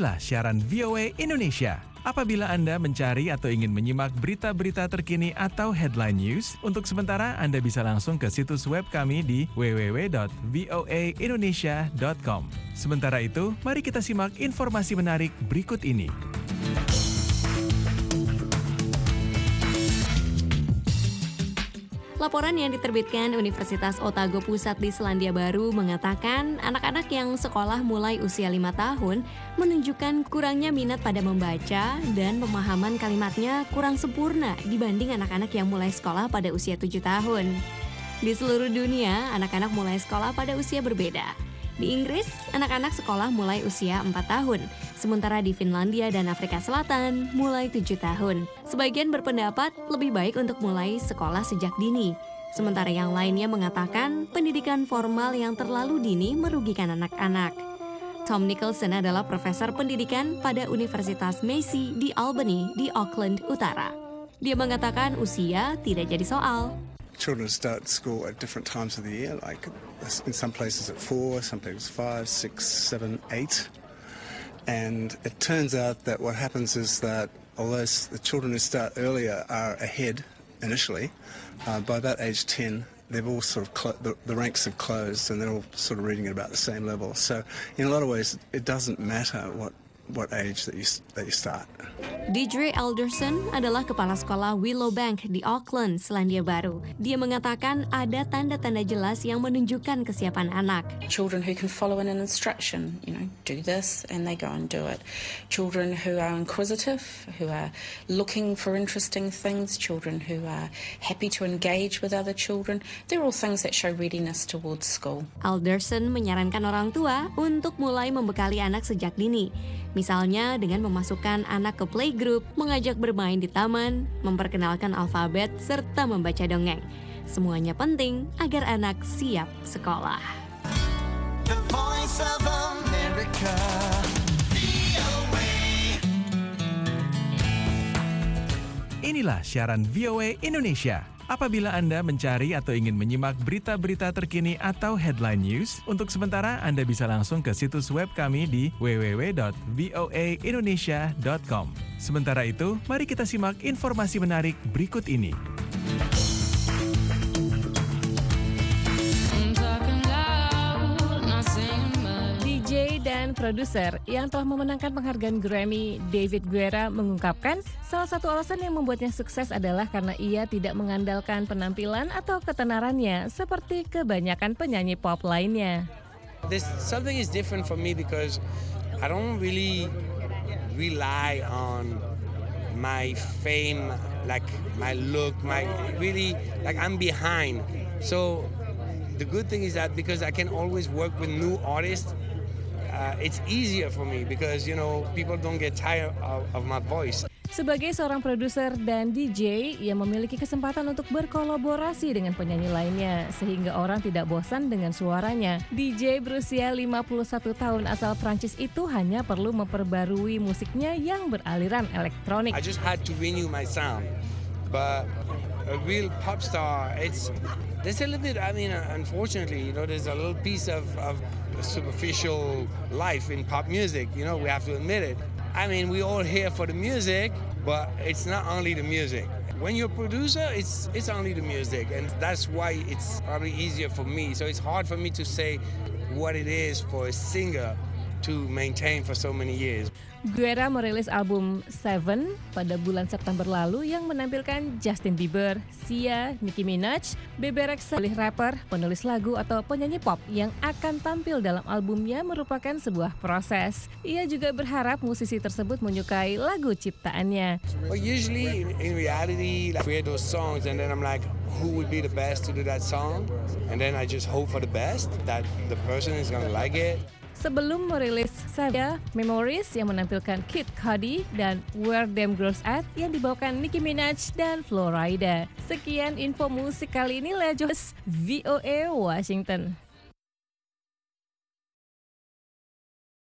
Inilah siaran VOA Indonesia. Apabila Anda mencari atau ingin menyimak berita-berita terkini atau headline news, untuk sementara Anda bisa langsung ke situs web kami di www.voaindonesia.com. Sementara itu, mari kita simak informasi menarik berikut ini. Laporan yang diterbitkan Universitas Otago Pusat di Selandia Baru mengatakan anak-anak yang sekolah mulai usia lima tahun menunjukkan kurangnya minat pada membaca dan pemahaman kalimatnya kurang sempurna dibanding anak-anak yang mulai sekolah pada usia tujuh tahun. Di seluruh dunia, anak-anak mulai sekolah pada usia berbeda. Di Inggris, anak-anak sekolah mulai usia 4 tahun, sementara di Finlandia dan Afrika Selatan mulai 7 tahun. Sebagian berpendapat lebih baik untuk mulai sekolah sejak dini. Sementara yang lainnya mengatakan pendidikan formal yang terlalu dini merugikan anak-anak. Tom Nicholson adalah profesor pendidikan pada Universitas Massey di Albany di Auckland Utara. Dia mengatakan usia tidak jadi soal. Children start school at different times of the year, like in some places at four, some places five, six, seven, eight. And it turns out that what happens is that although the children who start earlier are ahead initially, uh, by about age 10, they've all sort of clo- the, the ranks have closed and they're all sort of reading at about the same level. So in a lot of ways, it doesn't matter what what age that you that you start. Deidre Alderson adalah kepala sekolah Willow Bank di Auckland, Selandia Baru. Dia mengatakan ada tanda-tanda jelas yang menunjukkan kesiapan anak. Children who can follow an instruction, you know, do this and they go and do it. Children who are inquisitive, who are looking for interesting things, children who are happy to engage with other children. They're all things that show readiness towards school. Alderson menyarankan orang tua untuk mulai membekali anak sejak dini. Misalnya dengan memasukkan anak ke playgroup, mengajak bermain di taman, memperkenalkan alfabet, serta membaca dongeng. Semuanya penting agar anak siap sekolah. The voice of America. Inilah siaran VOA Indonesia. Apabila Anda mencari atau ingin menyimak berita-berita terkini atau headline news, untuk sementara Anda bisa langsung ke situs web kami di www.voaindonesia.com. Sementara itu, mari kita simak informasi menarik berikut ini. Dan produser yang telah memenangkan penghargaan Grammy, David Guerra mengungkapkan salah satu alasan yang membuatnya sukses adalah karena ia tidak mengandalkan penampilan atau ketenarannya seperti kebanyakan penyanyi pop lainnya. There's something is different for me because I don't really rely on my fame, like my look, my really like I'm behind. So the good thing is that because I can always work with new artists, uh, it's easier for me because you know people don't get tired of, of my voice. Sebagai seorang produser dan DJ, ia memiliki kesempatan untuk berkolaborasi dengan penyanyi lainnya sehingga orang tidak bosan dengan suaranya. DJ berusia 51 tahun asal Prancis itu hanya perlu memperbarui musiknya yang beraliran elektronik. I just had to renew my sound, but a real pop star, it's there's a little bit. I mean, uh, unfortunately, you know, there's a little piece of, of superficial life in pop music. You know, we have to admit it. I mean, we all here for the music, but it's not only the music. When you're a producer, it's it's only the music, and that's why it's probably easier for me. So it's hard for me to say what it is for a singer to maintain for so many years. Guerra merilis album Seven pada bulan September lalu yang menampilkan Justin Bieber, Sia, Nicki Minaj, Bebe Rexha, rapper, penulis lagu atau penyanyi pop yang akan tampil dalam albumnya merupakan sebuah proses. Ia juga berharap musisi tersebut menyukai lagu ciptaannya. But usually, in, reality, like, we hear those songs, and then I'm like, who would be the best to do that song? And then I just hope for the best that the person is gonna like it. Sebelum merilis Saga Memories yang menampilkan Kid Cudi dan Where Them Girls At yang dibawakan Nicki Minaj dan Florida. Sekian info musik kali ini Lea Jos, VOA Washington.